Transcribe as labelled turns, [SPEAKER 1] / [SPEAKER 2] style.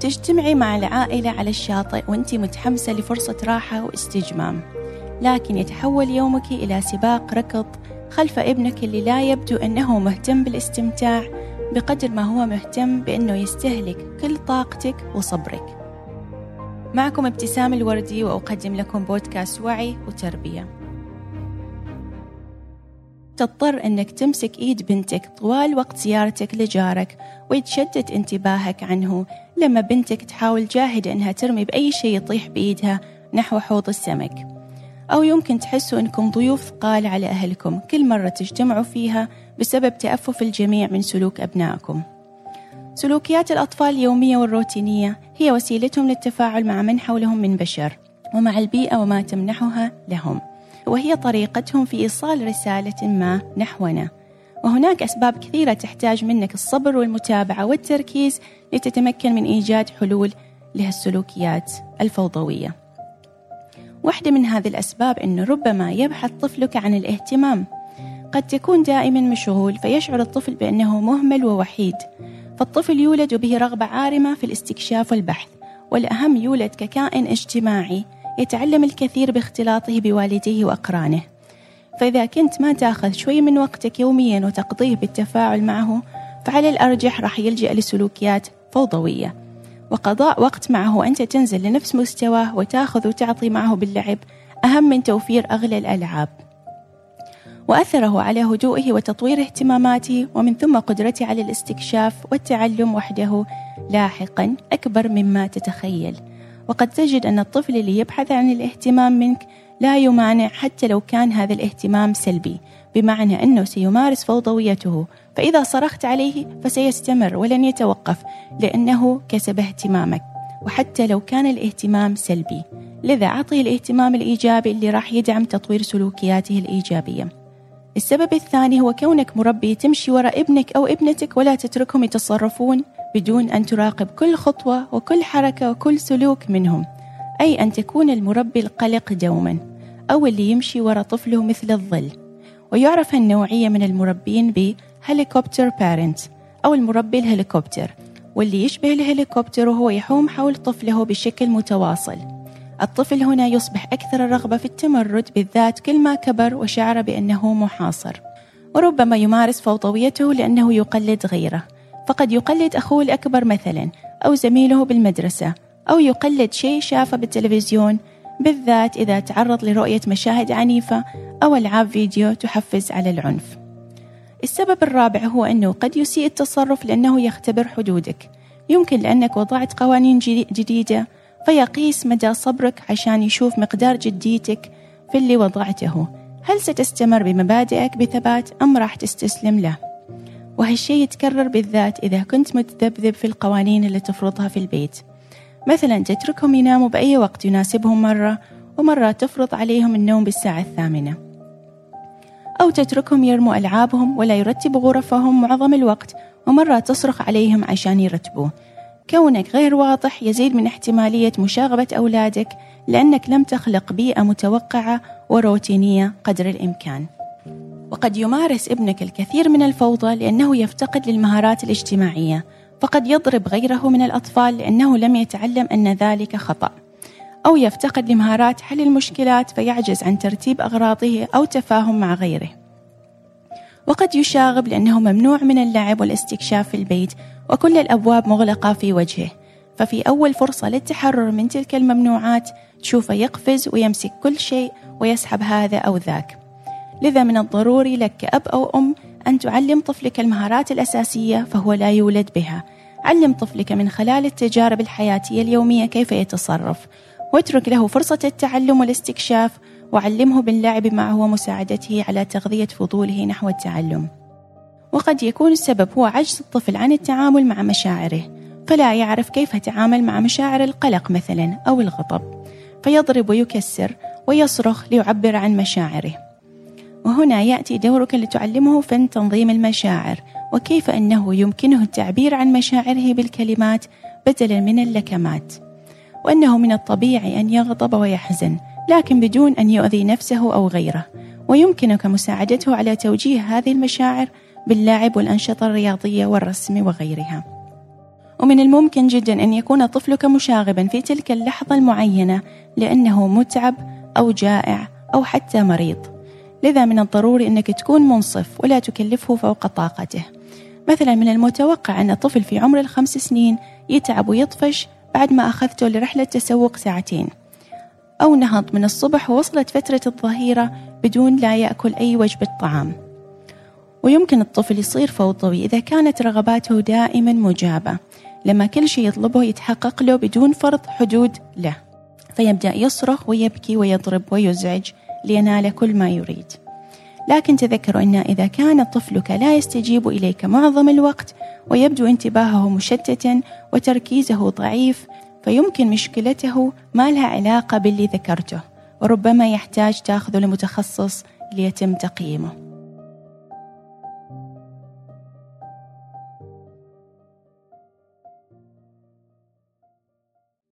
[SPEAKER 1] تجتمعي مع العائلة على الشاطئ وانت متحمسة لفرصة راحة واستجمام. لكن يتحول يومك إلى سباق ركض خلف ابنك اللي لا يبدو أنه مهتم بالاستمتاع بقدر ما هو مهتم بأنه يستهلك كل طاقتك وصبرك. معكم ابتسام الوردي وأقدم لكم بودكاست وعي وتربية. تضطر أنك تمسك إيد بنتك طوال وقت زيارتك لجارك ويتشتت انتباهك عنه. لما بنتك تحاول جاهدة أنها ترمي بأي شيء يطيح بإيدها نحو حوض السمك. أو يمكن تحسوا أنكم ضيوف ثقال على أهلكم. كل مرة تجتمعوا فيها بسبب تأفف الجميع من سلوك أبنائكم. سلوكيات الأطفال اليومية والروتينية هي وسيلتهم للتفاعل مع من حولهم من بشر ومع البيئة وما تمنحها لهم. وهي طريقتهم في إيصال رسالة ما نحونا. وهناك أسباب كثيرة تحتاج منك الصبر والمتابعة والتركيز لتتمكن من إيجاد حلول لهالسلوكيات الفوضوية. واحدة من هذه الأسباب أنه ربما يبحث طفلك عن الاهتمام. قد تكون دائما مشغول فيشعر الطفل بأنه مهمل ووحيد. فالطفل يولد به رغبة عارمة في الاستكشاف والبحث والأهم يولد ككائن اجتماعي يتعلم الكثير باختلاطه بوالديه وأقرانه. فإذا كنت ما تأخذ شوي من وقتك يوميا وتقضيه بالتفاعل معه فعلى الأرجح راح يلجأ لسلوكيات فوضوية. وقضاء وقت معه وأنت تنزل لنفس مستواه وتأخذ وتعطي معه باللعب أهم من توفير أغلى الألعاب. وأثره على هدوئه وتطوير اهتماماته ومن ثم قدرته على الاستكشاف والتعلم وحده لاحقا أكبر مما تتخيل. وقد تجد أن الطفل اللي يبحث عن الاهتمام منك لا يمانع حتى لو كان هذا الاهتمام سلبي بمعنى أنه سيمارس فوضويته. فإذا صرخت عليه فسيستمر ولن يتوقف لأنه كسب اهتمامك. وحتى لو كان الاهتمام سلبي لذا أعطه الاهتمام الإيجابي اللي راح يدعم تطوير سلوكياته الإيجابية. السبب الثاني هو كونك مربي تمشي وراء ابنك أو ابنتك ولا تتركهم يتصرفون. بدون أن تراقب كل خطوة وكل حركة وكل سلوك منهم أي أن تكون المربي القلق دوما أو اللي يمشي وراء طفله مثل الظل. ويعرف النوعية من المربين بهليكوبتر بارنت أو المربي الهليكوبتر. واللي يشبه الهليكوبتر وهو يحوم حول طفله بشكل متواصل. الطفل هنا يصبح أكثر الرغبة في التمرد بالذات كل ما كبر وشعر بأنه محاصر. وربما يمارس فوضويته لأنه يقلد غيره. فقد يقلد أخوه الأكبر مثلا أو زميله بالمدرسة أو يقلد شيء شافه بالتلفزيون بالذات إذا تعرض لرؤية مشاهد عنيفة أو ألعاب فيديو تحفز على العنف. السبب الرابع هو أنه قد يسيء التصرف لأنه يختبر حدودك، يمكن لأنك وضعت قوانين جديدة فيقيس مدى صبرك عشان يشوف مقدار جديتك في اللي وضعته، هل ستستمر بمبادئك بثبات أم راح تستسلم له؟ وهالشي يتكرر بالذات إذا كنت متذبذب في القوانين اللي تفرضها في البيت. مثلا تتركهم يناموا بأي وقت يناسبهم مرة ومرة تفرض عليهم النوم بالساعة الثامنة. أو تتركهم يرموا ألعابهم ولا يرتبوا غرفهم معظم الوقت ومرة تصرخ عليهم عشان يرتبوا كونك غير واضح يزيد من احتمالية مشاغبة أولادك لأنك لم تخلق بيئة متوقعة وروتينية قدر الإمكان. وقد يمارس ابنك الكثير من الفوضى لأنه يفتقد للمهارات الاجتماعية فقد يضرب غيره من الأطفال لأنه لم يتعلم أن ذلك خطأ. أو يفتقد لمهارات حل المشكلات فيعجز عن ترتيب أغراضه أو تفاهم مع غيره. وقد يشاغب لأنه ممنوع من اللعب والاستكشاف في البيت وكل الأبواب مغلقة في وجهه. ففي أول فرصة للتحرر من تلك الممنوعات تشوفه يقفز ويمسك كل شيء ويسحب هذا أو ذاك. لذا من الضروري لك كأب أو أم أن تعلم طفلك المهارات الأساسية فهو لا يولد بها. علم طفلك من خلال التجارب الحياتية اليومية كيف يتصرف. واترك له فرصة التعلم والاستكشاف وعلمه باللعب معه ومساعدته على تغذية فضوله نحو التعلم. وقد يكون السبب هو عجز الطفل عن التعامل مع مشاعره فلا يعرف كيف يتعامل مع مشاعر القلق مثلا أو الغضب. فيضرب ويكسر ويصرخ ليعبر عن مشاعره. وهنا يأتي دورك لتعلمه فن تنظيم المشاعر وكيف أنه يمكنه التعبير عن مشاعره بالكلمات بدلا من اللكمات. وأنه من الطبيعي أن يغضب ويحزن لكن بدون أن يؤذي نفسه أو غيره. ويمكنك مساعدته على توجيه هذه المشاعر باللعب والأنشطة الرياضية والرسم وغيرها. ومن الممكن جدا أن يكون طفلك مشاغبا في تلك اللحظة المعينة لأنه متعب أو جائع أو حتى مريض. لذا من الضروري أنك تكون منصف ولا تكلفه فوق طاقته. مثلا من المتوقع أن طفل في عمر الخمس سنين يتعب ويطفش بعد ما أخذته لرحلة تسوق ساعتين. أو نهض من الصبح ووصلت فترة الظهيرة بدون لا يأكل أي وجبة طعام. ويمكن الطفل يصير فوضوي إذا كانت رغباته دائما مجابة لما كل شيء يطلبه يتحقق له بدون فرض حدود له. فيبدأ يصرخ ويبكي ويضرب ويزعج لينال كل ما يريد. لكن تذكروا أن إذا كان طفلك لا يستجيب إليك معظم الوقت ويبدو انتباهه مشتتا وتركيزه ضعيف فيمكن مشكلته ما لها علاقة باللي ذكرته وربما يحتاج تاخذه لمتخصص ليتم تقييمه.